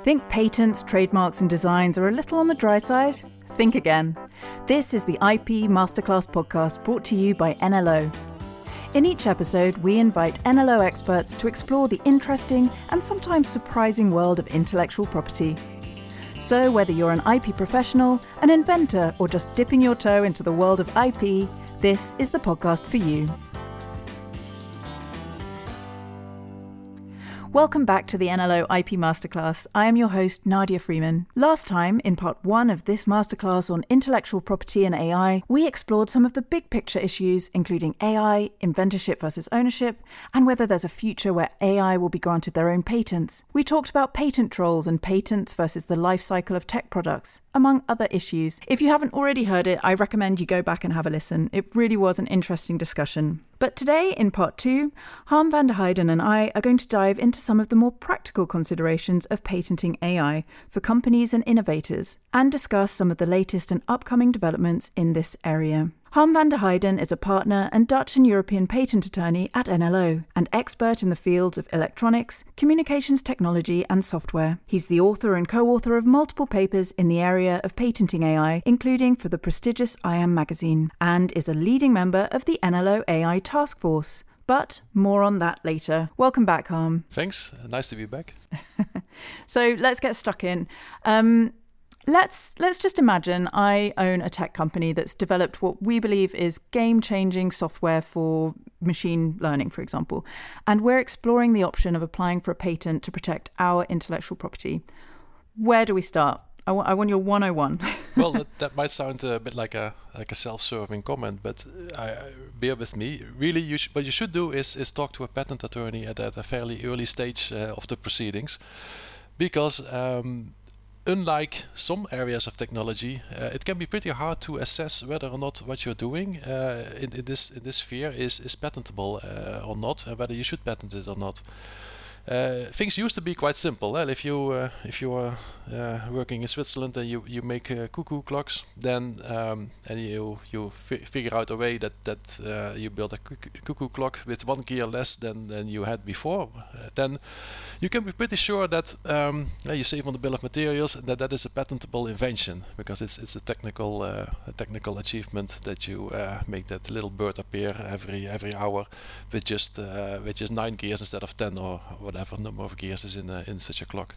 Think patents, trademarks, and designs are a little on the dry side? Think again. This is the IP Masterclass podcast brought to you by NLO. In each episode, we invite NLO experts to explore the interesting and sometimes surprising world of intellectual property. So, whether you're an IP professional, an inventor, or just dipping your toe into the world of IP, this is the podcast for you. Welcome back to the NLO IP Masterclass. I am your host, Nadia Freeman. Last time, in part one of this masterclass on intellectual property and AI, we explored some of the big picture issues, including AI, inventorship versus ownership, and whether there's a future where AI will be granted their own patents. We talked about patent trolls and patents versus the life cycle of tech products, among other issues. If you haven't already heard it, I recommend you go back and have a listen. It really was an interesting discussion. But today, in part two, Harm van der Heijden and I are going to dive into some of the more practical considerations of patenting AI for companies and innovators and discuss some of the latest and upcoming developments in this area. Harm van der Heijden is a partner and Dutch and European patent attorney at NLO and expert in the fields of electronics, communications technology, and software. He's the author and co author of multiple papers in the area of patenting AI, including for the prestigious IAM magazine, and is a leading member of the NLO AI Task Force. But more on that later. Welcome back, Harm. Thanks. Nice to be back. so let's get stuck in. Um, let's let's just imagine I own a tech company that's developed what we believe is game-changing software for machine learning, for example, and we're exploring the option of applying for a patent to protect our intellectual property. Where do we start? I want, I want your 101. well, that, that, might sound a bit like a like a self-serving comment, but I, I, bear with me. Really, you sh- what you should do is is talk to a patent attorney at, at a fairly early stage uh, of the proceedings, because um, unlike some areas of technology, uh, it can be pretty hard to assess whether or not what you're doing uh, in, in, this in this sphere is is patentable uh, or not, and whether you should patent it or not. Uh, things used to be quite simple. Eh? If you uh, if you are uh, working in Switzerland and you you make cuckoo clocks, then um, and you you figure out a way that that you build a cuckoo clock with one gear less than than you had before, then you can be pretty sure that um, you save on the bill of materials and that that is a patentable invention because it's it's a technical uh, a technical achievement that you uh, make that little bird appear every every hour with just uh, with just nine gears instead of ten or whatever number of gears is in a, in such a clock.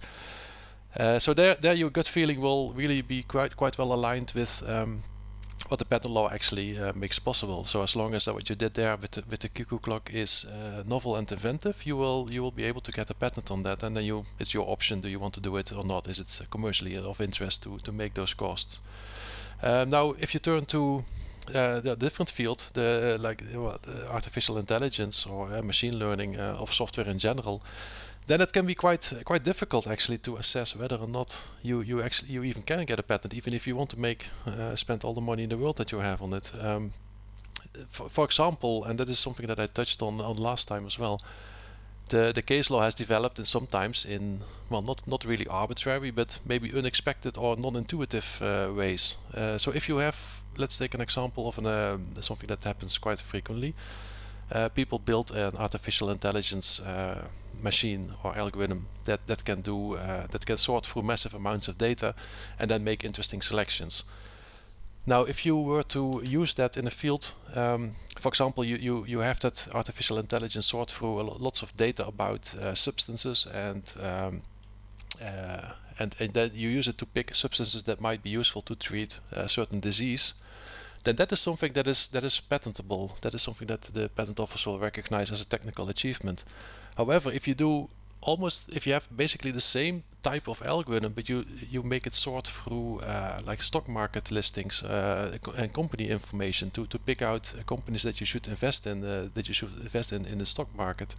Uh, so there there your gut feeling will really be quite quite well aligned with um, what the patent law actually uh, makes possible. So as long as what you did there with the, with the cuckoo clock is uh, novel and inventive, you will you will be able to get a patent on that, and then you it's your option. Do you want to do it or not? Is it commercially of interest to to make those costs? Uh, now, if you turn to uh, the different field, the like well, artificial intelligence or uh, machine learning uh, of software in general, then it can be quite quite difficult actually to assess whether or not you you actually you even can get a patent, even if you want to make uh, spend all the money in the world that you have on it. Um, for, for, example, and that is something that I touched on on last time as well. The the case law has developed in sometimes in well not not really arbitrary but maybe unexpected or non-intuitive uh, ways. Uh, so if you have let's take an example of an, uh, something that happens quite frequently uh, people build an artificial intelligence uh, machine or algorithm that, that can do uh, that can sort through massive amounts of data and then make interesting selections. Now, if you were to use that in a field, um, for example, you, you, you have that artificial intelligence sort through lots of data about uh, substances and um, uh, and, and then you use it to pick substances that might be useful to treat a certain disease then that is something that is that is patentable. That is something that the patent office will recognize as a technical achievement. However, if you do almost if you have basically the same type of algorithm, but you you make it sort through uh, like stock market listings uh, and company information to to pick out companies that you should invest in uh, that you should invest in in the stock market,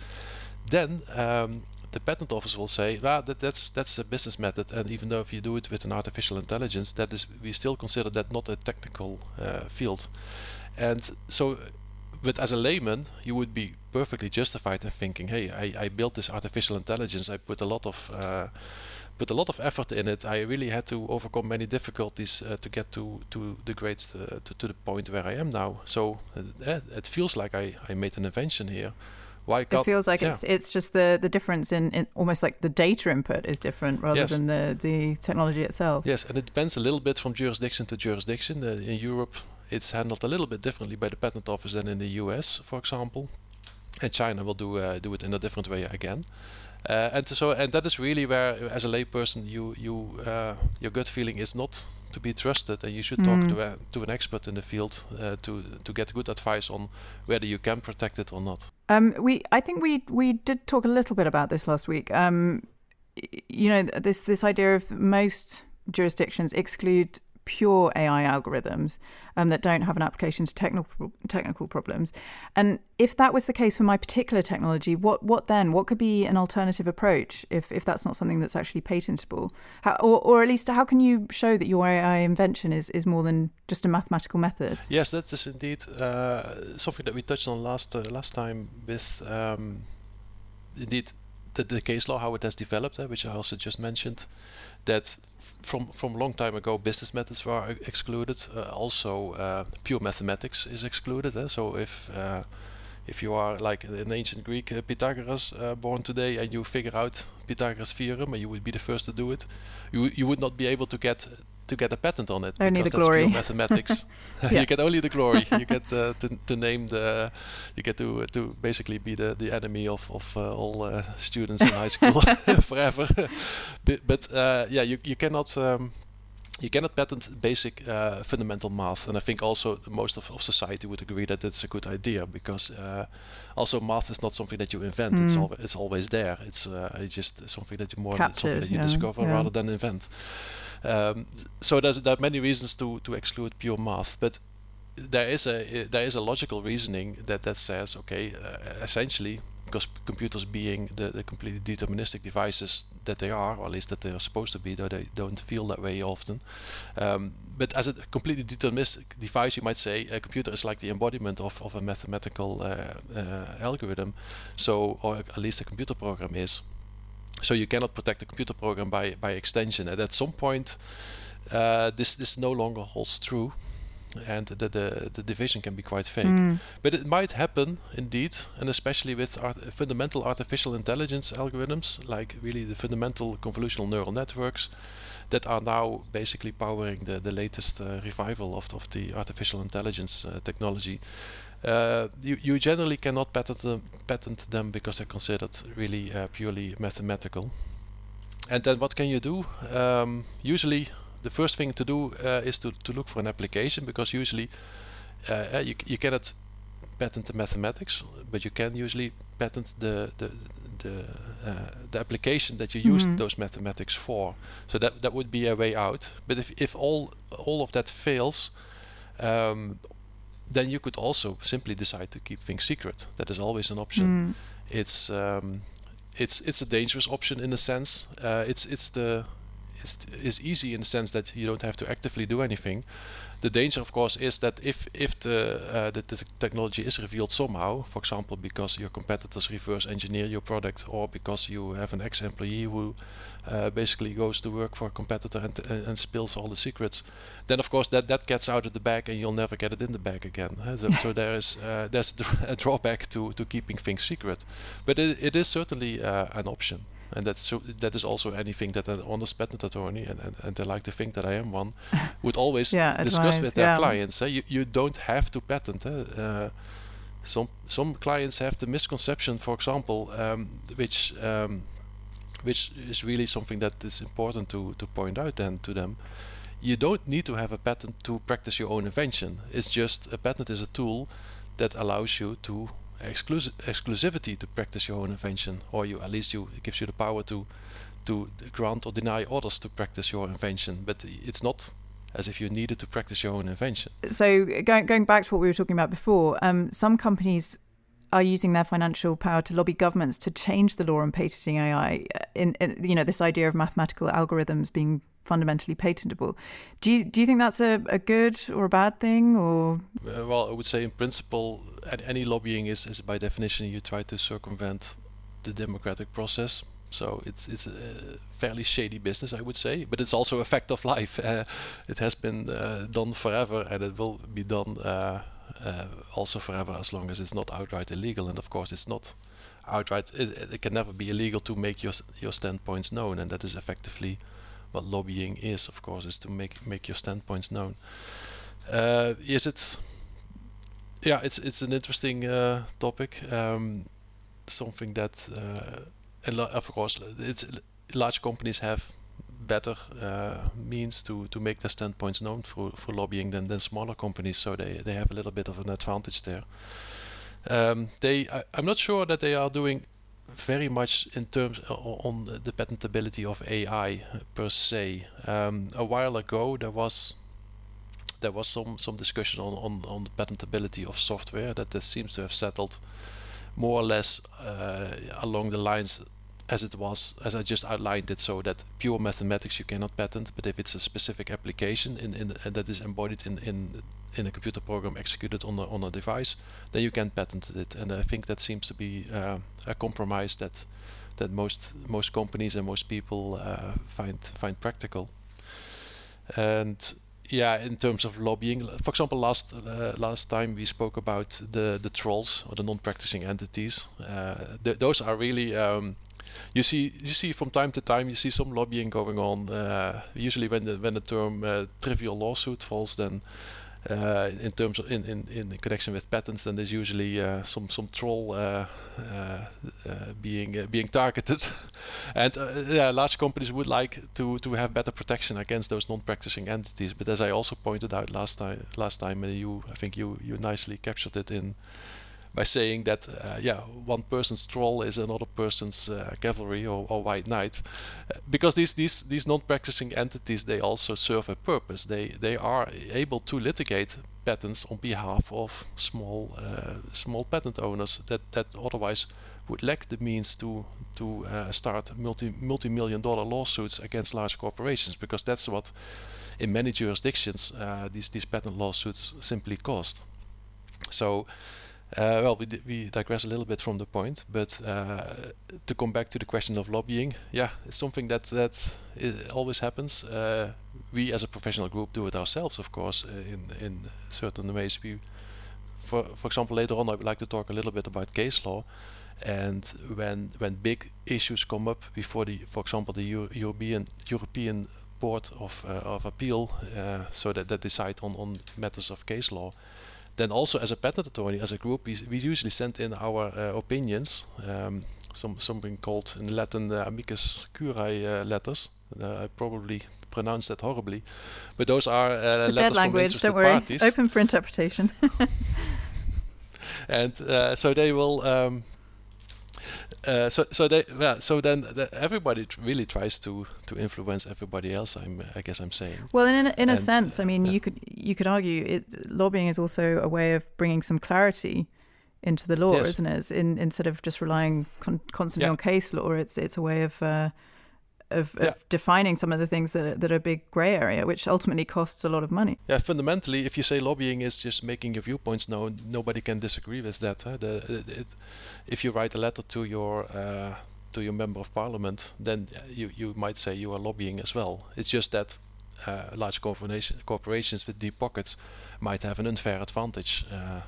then um, the patent office will say, well, that, that's that's a business method, and even though if you do it with an artificial intelligence, that is we still consider that not a technical uh, field. And so, but as a layman, you would be perfectly justified in thinking, hey, I, I built this artificial intelligence, I put a lot of uh, put a lot of effort in it. I really had to overcome many difficulties uh, to get to to the grades uh, to, to the point where I am now. So uh, it feels like I, I made an invention here Why it feels like yeah. it's it's just the the difference in, in almost like the data input is different rather yes. than the the technology itself. Yes, and it depends a little bit from jurisdiction to jurisdiction. Uh, in Europe, it's handled a little bit differently by the patent office than in the US, for example. And China will do uh, do it in a different way again. Uh, and so and that is really where as a layperson you you uh, your gut feeling is not to be trusted and you should talk mm. to a, to an expert in the field uh, to to get good advice on whether you can protect it or not um, we I think we we did talk a little bit about this last week um, you know this this idea of most jurisdictions exclude pure AI algorithms um, that don't have an application to technical technical problems. And if that was the case for my particular technology, what what then? What could be an alternative approach if, if that's not something that's actually patentable? How, or, or at least how can you show that your AI invention is, is more than just a mathematical method? Yes, that is indeed uh, something that we touched on last uh, last time with um, indeed the, the case law how it has developed, uh, which I also just mentioned, that from from a long time ago, business methods were excluded. Uh, also, uh, pure mathematics is excluded. Eh? So if uh, if you are like an ancient Greek uh, Pythagoras uh, born today and you figure out Pythagoras theorem and you would be the first to do it, you you would not be able to get to get a patent on it. Only the glory. mathematics. you get only the glory. you get uh, to, to name the. You get to to basically be the, the enemy of of uh, all uh, students in high school forever. but, but uh, yeah, you you cannot. Um, you cannot patent basic uh, fundamental math, and I think also most of, of society would agree that that's a good idea because uh, also math is not something that you invent; mm. it's al- it's always there. It's, it's just something that you more Captured, something that you yeah, discover yeah. rather than invent. Um, so there's, there are many reasons to, to exclude pure math, but there is a there is a logical reasoning that that says okay, uh, essentially because computers being the, the completely deterministic devices that they are, or at least that they are supposed to be, though they don't feel that way often. Um, but as a completely deterministic device, you might say a computer is like the embodiment of, of a mathematical uh, uh, algorithm. So, or at least a computer program is so you cannot protect the computer program by, by extension. And at some point, uh, this this no longer holds true, and the, the, the division can be quite fake. Mm. But it might happen indeed, and especially with art fundamental artificial intelligence algorithms, like really the fundamental convolutional neural networks, that are now basically powering the, the latest uh, revival of, of the artificial intelligence uh, technology. Uh, you, you generally cannot patent them, patent them because they're considered really uh, purely mathematical. And then what can you do? Um, usually the first thing to do uh, is to, to look for an application because usually uh, you, you cannot patent the mathematics, but you can usually patent the the the, uh, the application that you mm-hmm. use those mathematics for. So that that would be a way out. But if, if all all of that fails, um, then you could also simply decide to keep things secret. That is always an option. Mm. It's um, it's it's a dangerous option in a sense. Uh, it's it's the it's, it's easy in the sense that you don't have to actively do anything, the danger, of course, is that if if the, uh, the, the technology is revealed somehow, for example, because your competitors reverse engineer your product, or because you have an ex-employee who uh, basically goes to work for a competitor and, and, and spills all the secrets, then of course that that gets out of the bag and you'll never get it in the bag again. So, so there is uh, there's a drawback to to keeping things secret, but it, it is certainly uh, an option and that's so, that is also anything that an honest patent attorney and, and, and I like to think that I am one would always yeah, discuss advice, with their yeah. clients. Eh? You, you don't have to patent. Eh? Uh, some some clients have the misconception, for example, um, which um, which is really something that is important to, to point out then to them. You don't need to have a patent to practice your own invention. It's just a patent is a tool that allows you to exclusive exclusivity to practice your own invention, or you at least you it gives you the power to to grant or deny others to practice your invention. But it's not as if you needed to practice your own invention. So going going back to what we were talking about before, um, some companies are using their financial power to lobby governments to change the law on patenting AI. In, in you know this idea of mathematical algorithms being fundamentally patentable. Do you do you think that's a, a good or a bad thing or? Uh, well, I would say in principle, any lobbying is, is by definition you try to circumvent the democratic process. So it's it's a fairly shady business, I would say, but it's also a fact of life. Uh, it has been uh, done forever, and it will be done uh, also forever as long as it's not outright illegal. And of course, it's not outright. It, it, can never be illegal to make your your standpoints known, and that is effectively what lobbying is. Of course, is to make make your standpoints known. Uh, is it? Yeah, it's it's an interesting uh, topic. Um, something that, uh, of course, it's large companies have better uh, means to, to make their standpoints known for, through lobbying than, than smaller companies, so they, they have a little bit of an advantage there. Um, they, I, am not sure that they are doing very much in terms on the patentability of AI per se. Um, a while ago, there was there was some some discussion on, on, on the patentability of software that, that seems to have settled more or less uh, along the lines as it was, as I just outlined it, so that pure mathematics you cannot patent, but if it's a specific application in, in uh, that is embodied in, in in a computer program executed on a, on a device, then you can patent it. And I think that seems to be uh, a compromise that that most most companies and most people uh, find find practical. And yeah, in terms of lobbying, for example, last uh, last time we spoke about the the trolls or the non-practicing entities. Uh, th those are really um, you see you see from time to time you see some lobbying going on. Uh, usually when the when the term uh, trivial lawsuit falls, then uh, in terms of in, in, in connection with patents, then there's usually uh, some some troll uh, uh, being being targeted, and yeah, large companies would like to to have better protection against those non-practicing entities. But as I also pointed out last time, last time and you I think you you nicely captured it in by saying that uh, yeah one person's troll is another person's uh, cavalry or, or, white knight. Uh, because these these these non-practicing entities they also serve a purpose. They they are able to litigate patents on behalf of small uh, small patent owners that that otherwise would lack the means to to uh, start multi multi-million dollar lawsuits against large corporations because that's what in many jurisdictions uh, these these patent lawsuits simply cost. So uh, well, we, we digress a little bit from the point, but uh, to come back to the question of lobbying, yeah, it's something that that always happens. Uh, we, as a professional group, do it ourselves, of course, uh, in in certain ways. We, for for example, later on, I would like to talk a little bit about case law, and when when big issues come up before the, for example, the Euro European European Board of uh, of Appeal, uh, so that that decide on on matters of case law then also as a patent attorney, as a group, we, we usually send in our uh, opinions, um, some something called in Latin uh, amicus curiae uh, letters. Uh, I probably pronounced that horribly, but those are uh, it's a dead language. Don't worry, parties. open for interpretation. and uh, so they will um, uh, so so they yeah so then the, everybody really tries to to influence everybody else i'm i guess i'm saying well in a, in a and, sense i mean yeah. you could you could argue it lobbying is also a way of bringing some clarity into the law yes. isn't it in instead of just relying con- constantly yeah. on case law it's it's a way of uh, of, yeah. defining some of the things that are, that are big gray area, which ultimately costs a lot of money. Yeah, fundamentally, if you say lobbying is just making your viewpoints known, nobody can disagree with that. Huh? The, it, it, if you write a letter to your uh, to your member of parliament, then you you might say you are lobbying as well. It's just that uh, large corporation, corporations with deep pockets might have an unfair advantage uh,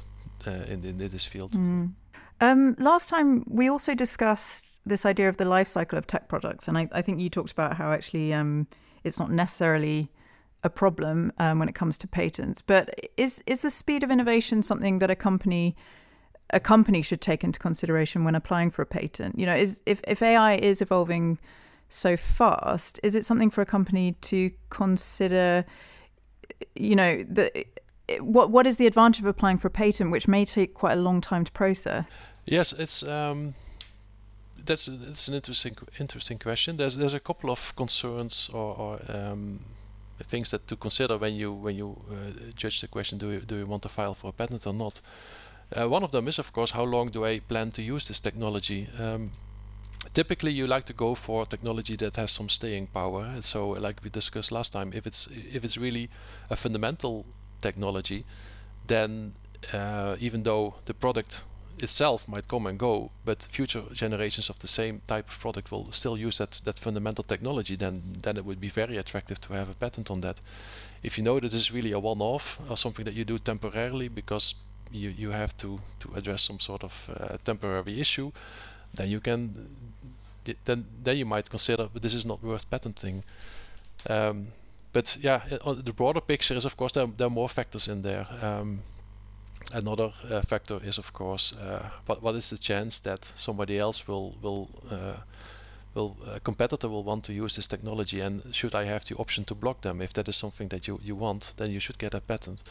uh in, in this field. Mm. Um, last time we also discussed this idea of the life cycle of tech products, and I, I think you talked about how actually um, it's not necessarily a problem um, when it comes to patents. But is is the speed of innovation something that a company a company should take into consideration when applying for a patent? You know, is if, if AI is evolving so fast, is it something for a company to consider? You know, the what what is the advantage of applying for a patent, which may take quite a long time to process? Yes, it's um, that's that's an interesting interesting question. There's there's a couple of concerns or, or um, things that to consider when you when you uh, judge the question do you, do you want to file for a patent or not. Uh, one of them is of course how long do I plan to use this technology. Um, typically you like to go for technology that has some staying power. So like we discussed last time, if it's if it's really a fundamental technology, then uh, even though the product itself might come and go, but future generations of the same type of product will still use that, that fundamental technology, then then it would be very attractive to have a patent on that. If you know that this is really a one-off or something that you do temporarily because you, you have to, to address some sort of uh, temporary issue, then you can then then you might consider, but this is not worth patenting. Um, but yeah, the broader picture is of course there, there are more factors in there. Um, another uh, factor is of course uh, what what is the chance that somebody else will will uh, will a competitor will want to use this technology and should I have the option to block them if that is something that you you want then you should get a patent.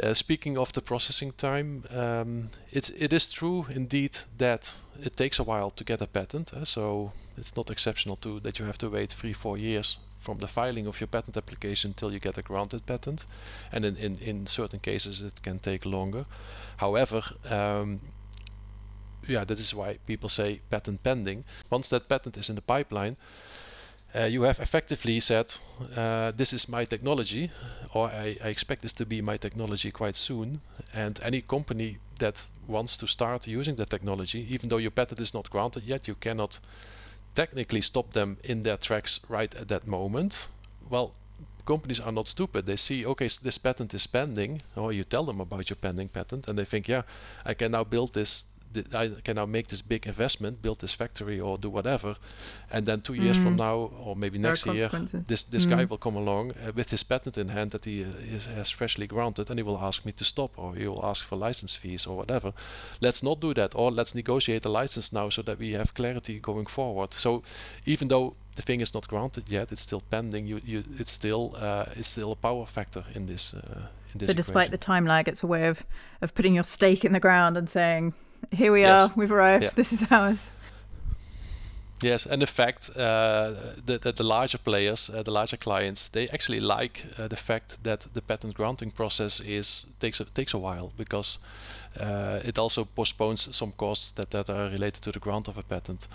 Uh, speaking of the processing time, um, it's it is true indeed that it takes a while to get a patent. Uh, so it's not exceptional to that you have to wait three four years from the filing of your patent application till you get a granted patent, and in in, in certain cases it can take longer. However. Um, yeah, that is why people say patent pending. Once that patent is in the pipeline, uh, you have effectively said, uh, this is my technology, or I, I, expect this to be my technology quite soon. And any company that wants to start using the technology, even though your patent is not granted yet, you cannot technically stop them in their tracks right at that moment. Well, companies are not stupid. They see, okay, so this patent is pending, or you tell them about your pending patent, and they think, yeah, I can now build this I can now make this big investment, build this factory or do whatever, and then two years mm. from now or maybe next year, this this mm. guy will come along uh, with his patent in hand that he uh, is, has freshly granted, and he will ask me to stop, or he will ask for license fees or whatever. Let's not do that, or let's negotiate a license now so that we have clarity going forward. So even though the thing is not granted yet, it's still pending. You, you, it's still, uh, it's still a power factor in this. Uh, in this so, despite equation. the time lag, it's a way of of putting your stake in the ground and saying, here we yes. are, we've arrived, yeah. this is ours. Yes, and in fact, uh, the, the, the larger players, uh, the larger clients, they actually like uh, the fact that the patent granting process is takes a, takes a while because uh, it also postpones some costs that, that are related to the grant of a patent,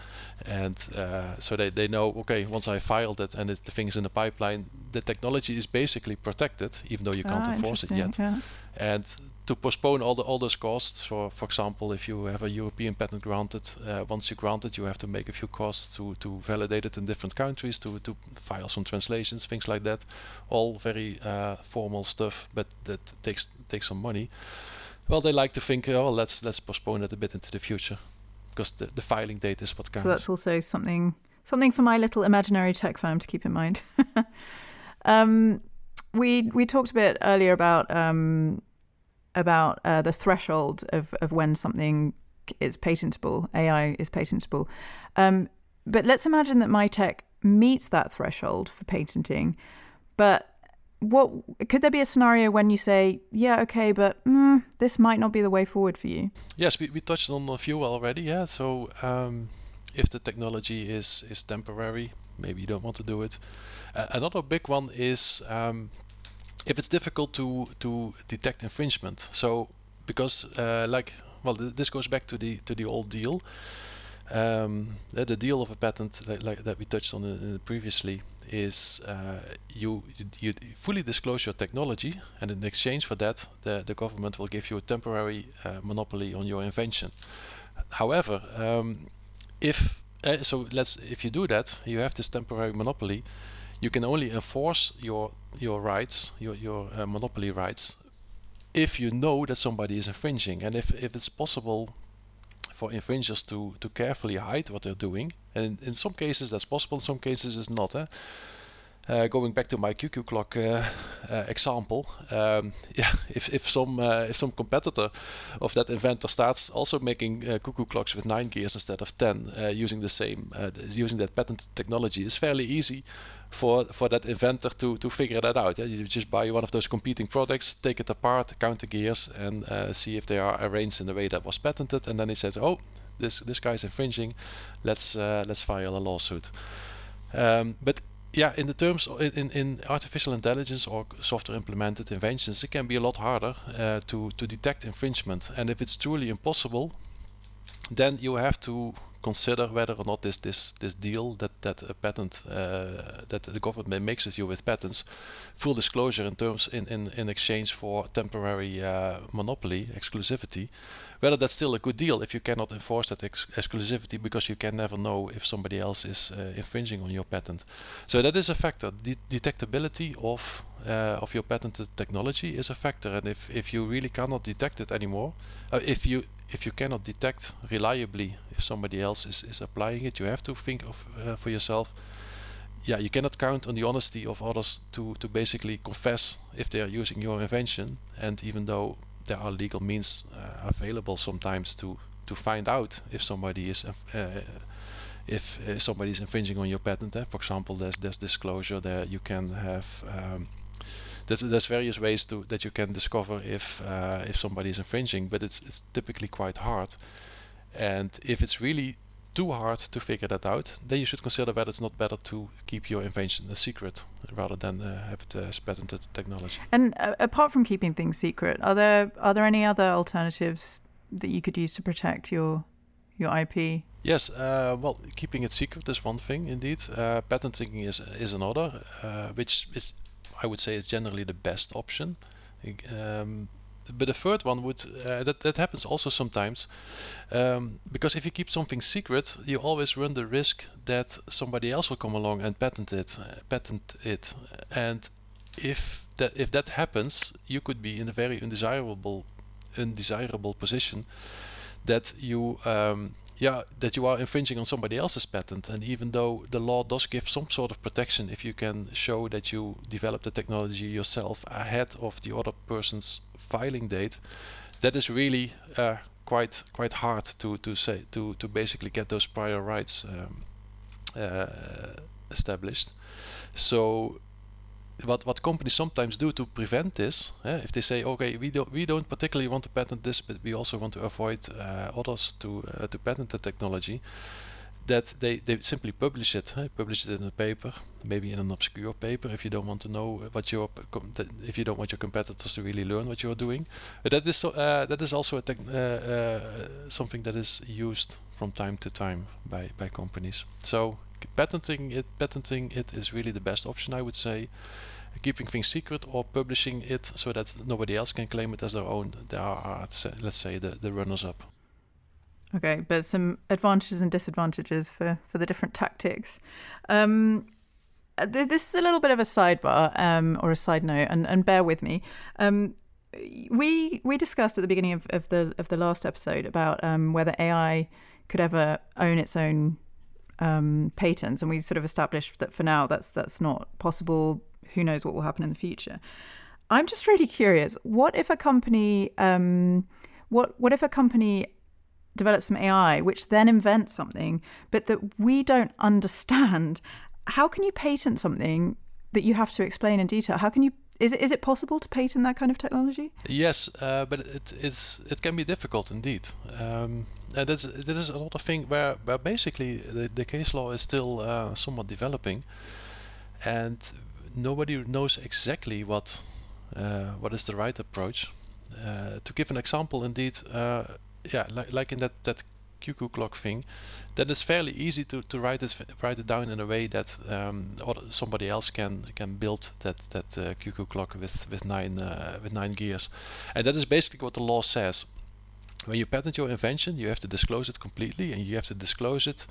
and uh, so they, they know okay once I filed it and it, the thing's in the pipeline, the technology is basically protected even though you can't ah, enforce it yet, yeah. and to postpone all the all those costs. For for example, if you have a European patent granted, uh, once you grant it, you have to make a few costs to to validate it in different countries, to to file some translations, things like that. All very uh, formal stuff, but that takes takes some money. Well, they like to think, oh, let's let's postpone it a bit into the future, because the, the filing date is what counts. So that's also something something for my little imaginary tech firm to keep in mind. um, we we talked a bit earlier about um, about uh, the threshold of, of when something is patentable, AI is patentable. Um, but let's imagine that my tech meets that threshold for patenting. But what could there be a scenario when you say, yeah, okay, but mm, this might not be the way forward for you? Yes, we, we touched on a few already. Yeah, so um, if the technology is is temporary, maybe you don't want to do it. Uh, another big one is um, if it's difficult to to detect infringement. So because uh, like well, th this goes back to the to the old deal. Um, the, deal of a patent like, like that we touched on uh, previously is uh, you, you fully disclose your technology and in exchange for that the, the government will give you a temporary uh, monopoly on your invention. However um, if uh, so let's if you do that you have this temporary monopoly you can only enforce your your rights, your your uh, monopoly rights, if you know that somebody is infringing, and if if it's possible for infringers to to carefully hide what they're doing, and in, some cases that's possible, in some cases it's not. Eh? Uh, going back to my QQ clock uh, uh, example, um, yeah, if, if some uh, if some competitor of that inventor starts also making uh, cuckoo clocks with nine gears instead of ten, uh, using the same using that patent technology, it's fairly easy for for that inventor to to figure that out. Yeah? You just buy one of those competing products, take it apart, count the gears, and see if they are arranged in the way that was patented, and then he says, oh, this this guy's infringing, let's let's file a lawsuit. Um, but yeah, in the terms in, in artificial intelligence or software implemented inventions, it can be a lot harder uh, to to detect infringement. And if it's truly impossible, then you have to consider whether or not this this this deal that that a patent uh, that the government makes with you with patents, full disclosure in terms in in, in exchange for temporary uh, monopoly exclusivity, whether that's still a good deal if you cannot enforce that ex exclusivity because you can never know if somebody else is uh, infringing on your patent. So that is a factor. De detectability of uh, of your patented technology is a factor, and if if you really cannot detect it anymore, uh, if you if you cannot detect reliably if somebody else is, is applying it. You have to think of uh, for yourself. Yeah, you cannot count on the honesty of others to to basically confess if they are using your invention. And even though there are legal means uh, available sometimes to to find out if somebody is uh, if uh, somebody is infringing on your patent. Eh? For example, there's there's disclosure there. You can have um, there's, there's various ways to that you can discover if uh, if somebody is infringing, but it's it's typically quite hard. And if it's really too hard to figure that out, then you should consider whether it's not better to keep your invention a secret rather than uh, have it as patented technology. And uh, apart from keeping things secret, are there are there any other alternatives that you could use to protect your your IP? Yes, uh, well, keeping it secret is one thing, indeed. Uh, patenting is is another, uh, which is, I would say, is generally the best option. Um, but the third one would uh, that that happens also sometimes, um, because if you keep something secret, you always run the risk that somebody else will come along and patent it, uh, patent it, and if that if that happens, you could be in a very undesirable undesirable position that you um, yeah that you are infringing on somebody else's patent and even though the law does give some sort of protection if you can show that you developed the technology yourself ahead of the other person's filing date that is really uh, quite quite hard to to say to to basically get those prior rights um, uh, established. So what what companies sometimes do to prevent this, eh, if they say, okay, we don't we don't particularly want to patent this, but we also want to avoid uh, others to uh, to patent the technology, that they, they simply publish it, eh, publish it in a paper, maybe in an obscure paper if you don't want to know what your if you don't want your competitors to really learn what you are doing. But that is uh, that is also uh, uh, something that is used from time to time by by companies. So patenting it patenting it is really the best option I would say. Keeping things secret or publishing it so that nobody else can claim it as their own there are let's say the, the runners up. Okay but some advantages and disadvantages for for the different tactics. Um, this is a little bit of a sidebar um, or a side note and, and bear with me. Um, we we discussed at the beginning of, of the of the last episode about um, whether AI could ever own its own um, patents, and we sort of established that for now that's that's not possible. Who knows what will happen in the future? I'm just really curious. What if a company, um, what what if a company develops some AI which then invents something, but that we don't understand? How can you patent something that you have to explain in detail? How can you is it is it possible to patent that kind of technology? Yes, uh, but it is it can be difficult indeed. Um, and that's that is another thing where where basically the, the case law is still uh, somewhat developing, and nobody knows exactly what uh, what is the right approach. Uh, to give an example, indeed, uh, yeah, like, like in that that cuckoo clock thing, then it's fairly easy to, to write it write it down in a way that um, somebody else can can build that that uh, cuckoo clock with with nine uh, with nine gears, and that is basically what the law says when you patent your invention, you have to disclose it completely, and you have to disclose it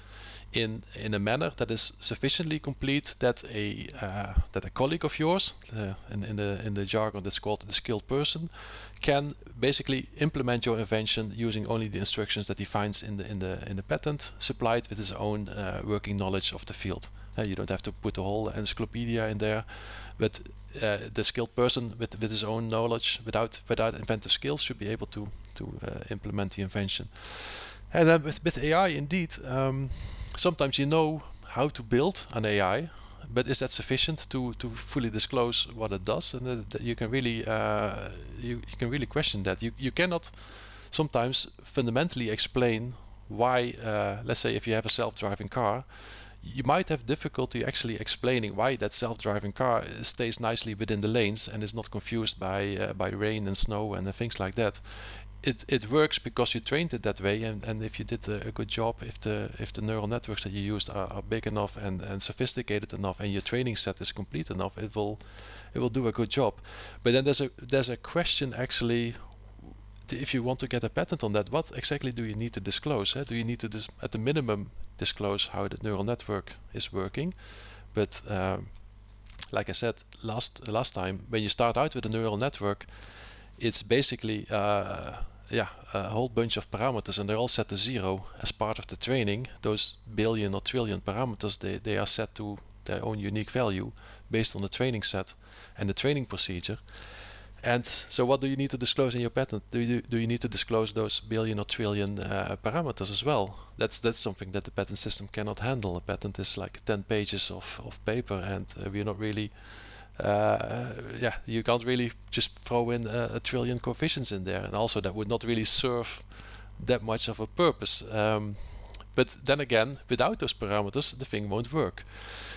in in a manner that is sufficiently complete that a uh, that a colleague of yours, uh, in, in the in the jargon that's called the skilled person, can basically implement your invention using only the instructions that he finds in the in the in the patent, supplied with his own uh, working knowledge of the field. You don't have to put the whole encyclopedia in there, but uh, the skilled person with, with his own knowledge, without without inventive skills, should be able to to uh, implement the invention. And then with, with AI, indeed, um, sometimes you know how to build an AI, but is that sufficient to, to fully disclose what it does? And that you can really uh, you, you can really question that. You you cannot sometimes fundamentally explain why. Uh, let's say if you have a self-driving car, you might have difficulty actually explaining why that self-driving car stays nicely within the lanes and is not confused by uh, by rain and snow and things like that. It, it works because you trained it that way and, and if you did a, a good job if the if the neural networks that you used are, are big enough and, and sophisticated enough and your training set is complete enough it will it will do a good job but then there's a there's a question actually if you want to get a patent on that, what exactly do you need to disclose? Eh? Do you need to, dis- at the minimum, disclose how the neural network is working? But um, like I said last last time, when you start out with a neural network, it's basically uh, yeah a whole bunch of parameters and they're all set to zero as part of the training. Those billion or trillion parameters they, they are set to their own unique value based on the training set and the training procedure. And so, what do you need to disclose in your patent? Do you do you need to disclose those billion or trillion uh, parameters as well? That's that's something that the patent system cannot handle. A patent is like 10 pages of, of paper, and uh, we're not really, uh, yeah, you can't really just throw in a, a, trillion coefficients in there, and also that would not really serve that much of a purpose. Um, but then again, without those parameters, the thing won't work.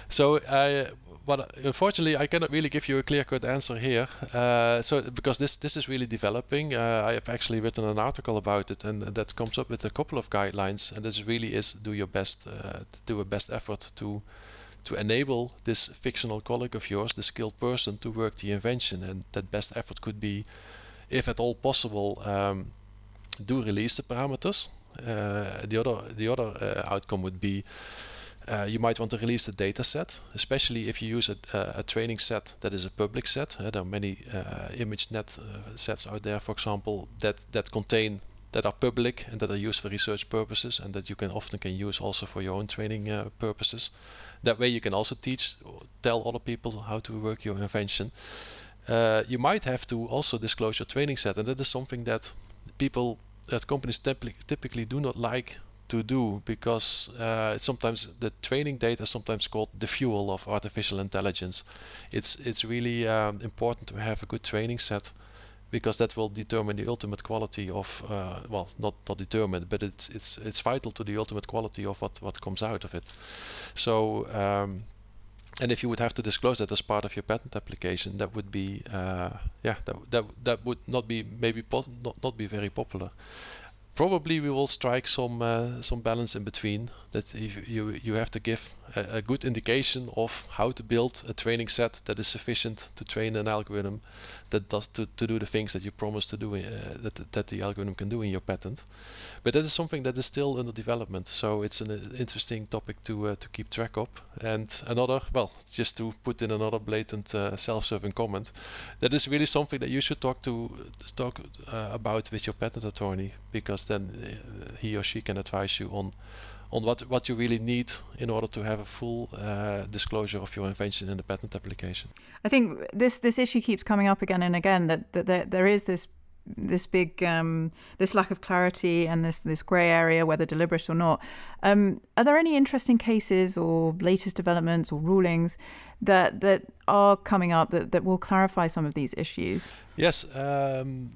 So uh, but unfortunately, I cannot really give you a clear-cut answer here. Uh, so because this this is really developing, uh, I have actually written an article about it, and that comes up with a couple of guidelines. And this really is do your best, uh, do a best effort to to enable this fictional colleague of yours, the skilled person, to work the invention. And that best effort could be, if at all possible, um, do release the parameters. Uh, the other the other uh, outcome would be uh, you might want to release the data set, especially if you use a, a training set that is a public set. Uh, there are many uh, ImageNet uh, sets out there, for example, that, that contain that are public and that are used for research purposes and that you can often can use also for your own training uh, purposes. That way you can also teach, tell other people how to work your invention. Uh, you might have to also disclose your training set and that is something that people, that companies typically do not like to do because uh, sometimes the training data is sometimes called the fuel of artificial intelligence. It's it's really um, important to have a good training set because that will determine the ultimate quality of uh, well not not determine but it's it's it's vital to the ultimate quality of what what comes out of it. So. Um, and if you would have to disclose that as part of your patent application, that would be, uh, yeah, that, that that would not be maybe not not be very popular probably we will strike some uh, some balance in between that you you have to give a, a, good indication of how to build a training set that is sufficient to train an algorithm that does to, to do the things that you promise to do uh, that that the algorithm can do in your patent. But that is something that is still under development so it's an uh, interesting topic to uh, to keep track of. And another well just to put in another blatant uh, self-serving comment that is really something that you should talk to talk uh, about with your patent attorney because then uh, he or she can advise you on on what what you really need in order to have a full uh, disclosure of your invention in the patent application. I think this this issue keeps coming up again and again that, that there, there is this this big um, this lack of clarity and this this grey area whether deliberate or not. Um, are there any interesting cases or latest developments or rulings that that are coming up that, that will clarify some of these issues? Yes. Um,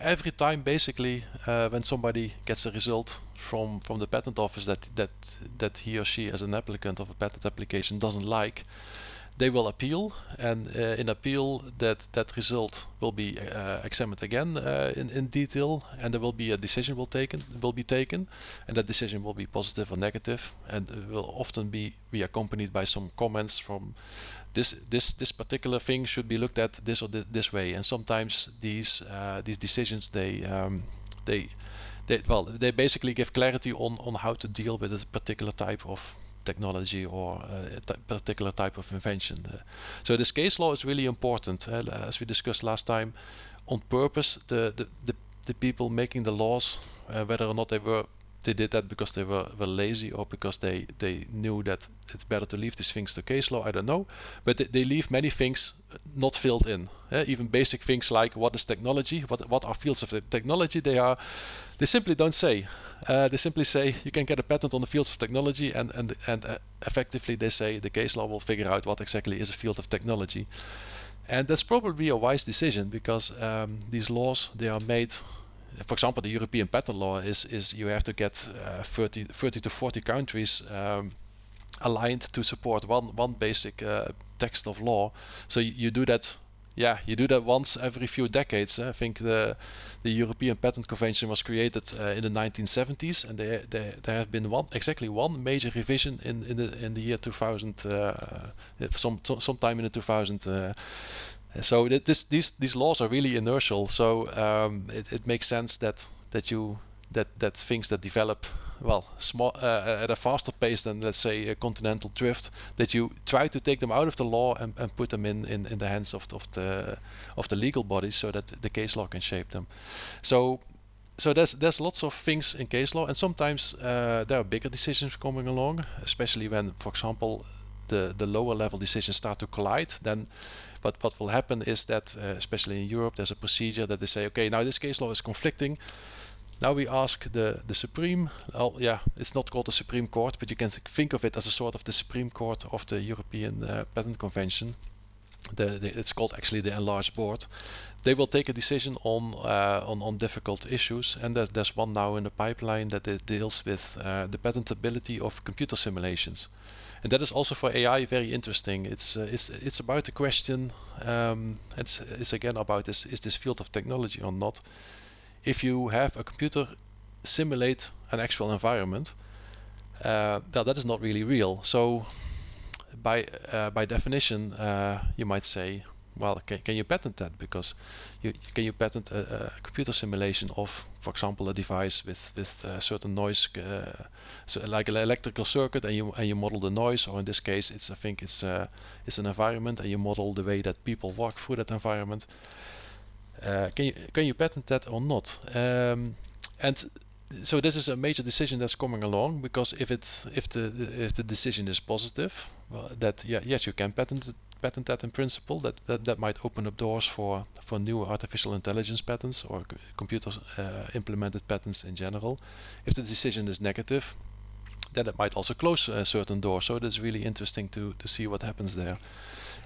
every time basically uh, when somebody gets a result from from the patent office that that that he or she as an applicant of a patent application doesn't like they will appeal and uh, in appeal that that result will be uh, examined again uh, in, in detail and there will be a decision will taken will be taken and that decision will be positive or negative and will often be be accompanied by some comments from this this this particular thing should be looked at this or th this way and sometimes these these decisions they um, they they well they basically give clarity on on how to deal with a particular type of technology or a particular type of invention. Uh, so this case law is really important. Uh, as we discussed last time, on purpose, the, the, the, the people making the laws, uh, whether or not they were they did that because they were, were lazy or because they, they knew that it's better to leave these things to case law, I don't know. But they, they leave many things not filled in. Eh? Even basic things like what is technology, what, what are fields of the technology, they are they simply don't say. Uh, they simply say you can get a patent on the fields of technology and, and, and uh, effectively they say the case law will figure out what exactly is a field of technology. And that's probably a wise decision because um, these laws, they are made for example, the European patent law is is you have to get uh, 30, 30 to 40 countries um, aligned to support one one basic uh, text of law. So you, you, do that. Yeah, you do that once every few decades. I think the the European Patent Convention was created uh, in the 1970s, and there, there there have been one exactly one major revision in in the in the year 2000, uh, some sometime in the 2000 so this, these these laws are really inertial. So um, it, it makes sense that that you that that things that develop well small uh, at a faster pace than let's say a continental drift that you try to take them out of the law and, and put them in, in, in the hands of, of the of the legal bodies so that the case law can shape them so so there's there's lots of things in case law, and sometimes uh, there are bigger decisions coming along, especially when, for example, the the lower level decisions start to collide. Then, but what will happen is that, uh, especially in Europe, there's a procedure that they say, okay, now this case law is conflicting. Now we ask the the Supreme. Oh, yeah, it's not called the Supreme Court, but you can think of it as a sort of the Supreme Court of the European uh, Patent Convention the, the, it's called actually the enlarged board. They will take a decision on uh, on, on difficult issues, and there's, there's one now in the pipeline that deals with uh, the patentability of computer simulations, and that is also for AI very interesting. It's uh, it's it's about the question. Um, it's it's again about this is this field of technology or not. If you have a computer simulate an actual environment, uh, well, that is not really real. So by uh, by definition, uh, you might say, well, can, can you patent that? Because you can you patent a, a computer simulation of, for example, a device with with uh, certain noise, uh, so like an electrical circuit, and you and you model the noise, or in this case, it's I think it's uh, it's an environment, and you model the way that people walk through that environment. Uh, can you can you patent that or not? Um, and so this is a major decision that's coming along because if it's if the if the decision is positive, well, that yeah yes you can patent patent that in principle. That that, that might open up doors for for new artificial intelligence patents or computer uh, implemented patents in general. If the decision is negative, then it might also close a certain door. So it's really interesting to to see what happens there.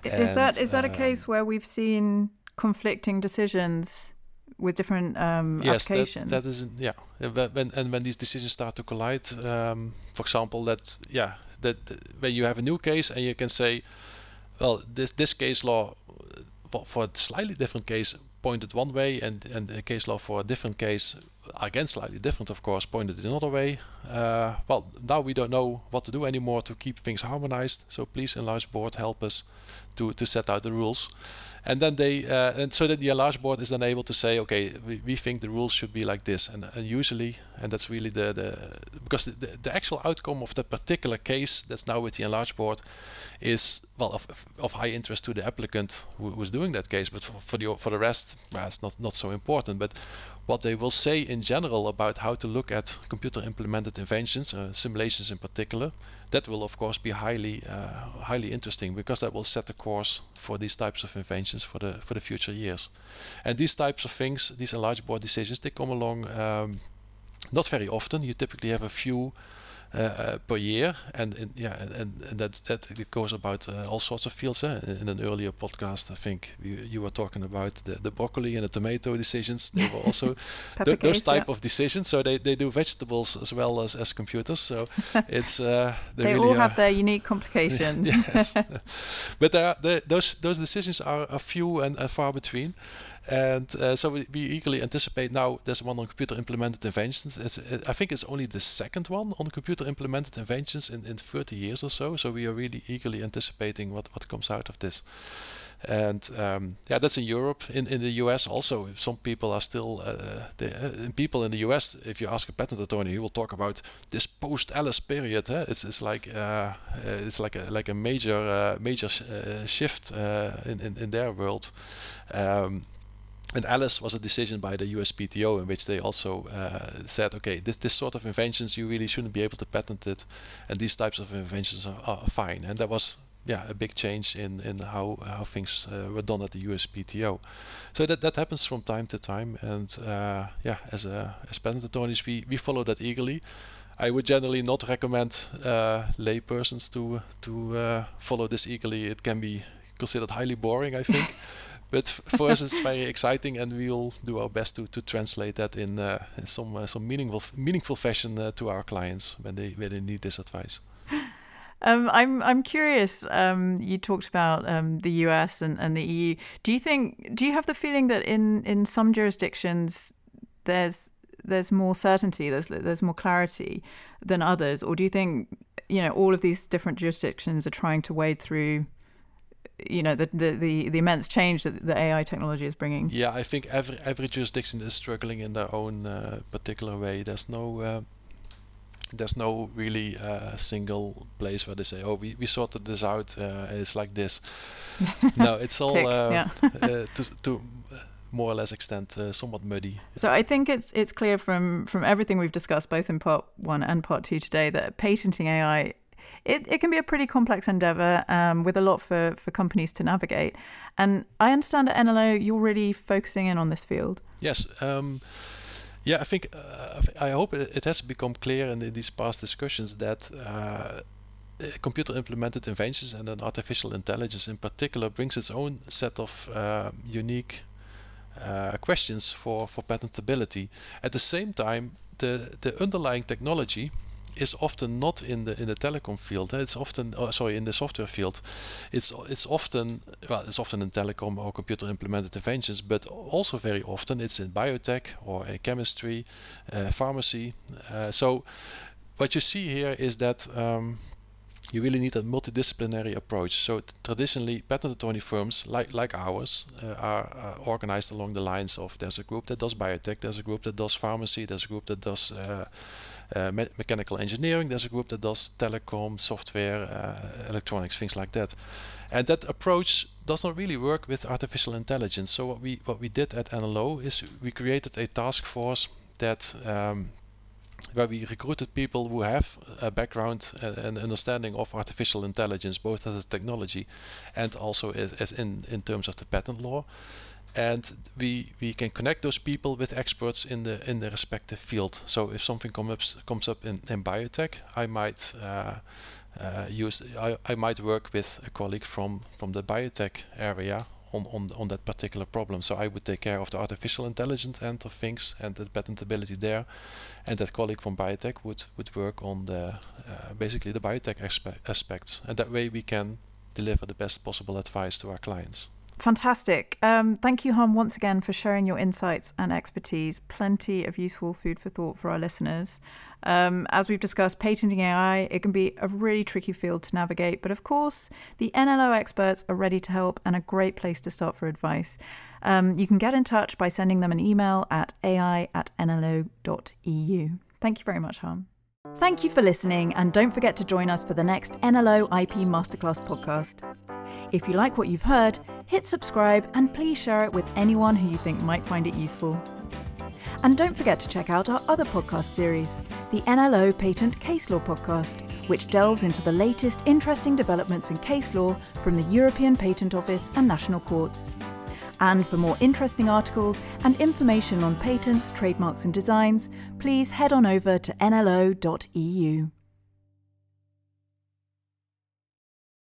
Is and, that is that a case um, where we've seen conflicting decisions? with different um, yes, applications. That, that is yeah. When and when these decisions start to collide, um, for example, that yeah, that when you have a new case and you can say, well, this this case law for a slightly different case pointed one way, and and the case law for a different case, again slightly different, of course, pointed another way. Uh, well, now we don't know what to do anymore to keep things harmonized. So please, enlarge board, help us to to set out the rules and then they uh, and so that the enlarge board is then able to say okay we, we think the rules should be like this and, and usually and that's really the, the because the, the actual outcome of the particular case that's now with the enlarge board is well of, of high interest to the applicant who was doing that case but for, for the for the rest well, it's not not so important but what they will say in general about how to look at computer implemented inventions, uh, simulations in particular, that will of course be highly uh, highly interesting because that will set the course for these types of inventions for the for the future years. And these types of things, these enlarged board decisions, they come along um, not very often. You typically have a few per year, and, and yeah, and, and, that that goes about uh, all sorts of fields. Eh? In an earlier podcast, I think you, you were talking about the, the broccoli and the tomato decisions. They were also th- those type yeah. of decisions. So they, they do vegetables as well as, as computers. So it's they, they really all are, have their unique complications. yes, but there are, those those decisions are a few and, and far between. And uh, so we, we, eagerly anticipate now there's one on computer implemented inventions. It's, it, I think it's only the second one on computer implemented inventions in, in 30 years or so. So we are really eagerly anticipating what, what comes out of this. And um, yeah, that's in Europe. In, in the US also, some people are still, uh, the, uh, people in the US, if you ask a patent attorney, he will talk about this post-Alice period. Huh? It's, it's like uh, it's like a like a major uh, major sh- uh, shift in, in in their world. Um, and Alice was a decision by the USPTO in which they also uh, said, okay, this, this sort of inventions you really shouldn't be able to patent it, and these types of inventions are, are fine. And that was yeah a big change in in how how things uh, were done at the USPTO. So that that happens from time to time, and uh, yeah, as a as patent attorneys, we we follow that eagerly. I would generally not recommend uh, laypersons to to uh, follow this eagerly. It can be considered highly boring, I think. but for us it's very exciting and we'll do our best to, to translate that in, uh, some uh, some meaningful meaningful fashion uh, to our clients when they when they need this advice. Um, I'm I'm curious. Um, you talked about um, the US and, and the EU. Do you think? Do you have the feeling that in, in some jurisdictions there's there's more certainty, there's there's more clarity than others, or do you think you know all of these different jurisdictions are trying to wade through you know the, the, the, the, immense change that the AI technology is bringing. Yeah, I think every every jurisdiction is struggling in their own uh, particular way. There's no uh, there's no really uh, single place where they say, "Oh, we, we sorted this out. Uh, it's like this." no, it's all Tick, uh, yeah. Uh, to, to more or less extent uh, somewhat muddy. So I think it's it's clear from from everything we've discussed both in part one and part two today that patenting AI it, it can be a pretty complex endeavor um, with a lot for, for companies to navigate. And I understand at NLO you're really focusing in on this field. Yes. Um, yeah, I think uh, I hope it has become clear in, these past discussions that uh, computer implemented inventions and then artificial intelligence in particular brings its own set of uh, unique uh, questions for, for patentability. At the same time, the, the underlying technology is often not in the in the telecom field. It's often oh, sorry in the software field. It's it's often well it's often in telecom or computer implemented inventions, but also very often it's in biotech or in chemistry, uh, pharmacy. Uh, so what you see here is that. Um, you really need a multidisciplinary approach. So traditionally, patent attorney firms like like ours uh, are uh, organized along the lines of there's a group that does biotech, there's a group that does pharmacy, there's a group that does uh, uh, me mechanical engineering. There's a group that does telecom, software, uh, electronics, things like that. And that approach does not really work with artificial intelligence. So what we what we did at NLO is we created a task force that um, where we recruited people who have a background and understanding of artificial intelligence, both as a technology and also as in, in terms of the patent law and we we can connect those people with experts in the in the respective field. So if something comes up comes up in, in biotech, I might uh, uh, use I, I might work with a colleague from from the biotech area on, on on that particular problem. So I would take care of the artificial intelligence end of things and the patentability there, and that colleague from biotech would would work on the uh, basically the biotech aspects, and that way we can deliver the best possible advice to our clients. Fantastic. Um, thank you, Harm, once again for sharing your insights and expertise. Plenty of useful food for thought for our listeners. Um, as we've discussed, patenting AI, it can be a really tricky field to navigate, but of course, the NLO experts are ready to help and a great place to start for advice. Um, you can get in touch by sending them an email at ai at nlo.eu. Thank you very much, Harm. Thank you for listening, and don't forget to join us for the next NLO IP Masterclass podcast. If you like what you've heard, hit subscribe and please share it with anyone who you think might find it useful. And don't forget to check out our other podcast series, the NLO Patent Case Law Podcast, which delves into the latest interesting developments in case law from the European Patent Office and national courts. And for more interesting articles and information on patents, trademarks, and designs, please head on over to nlo.eu.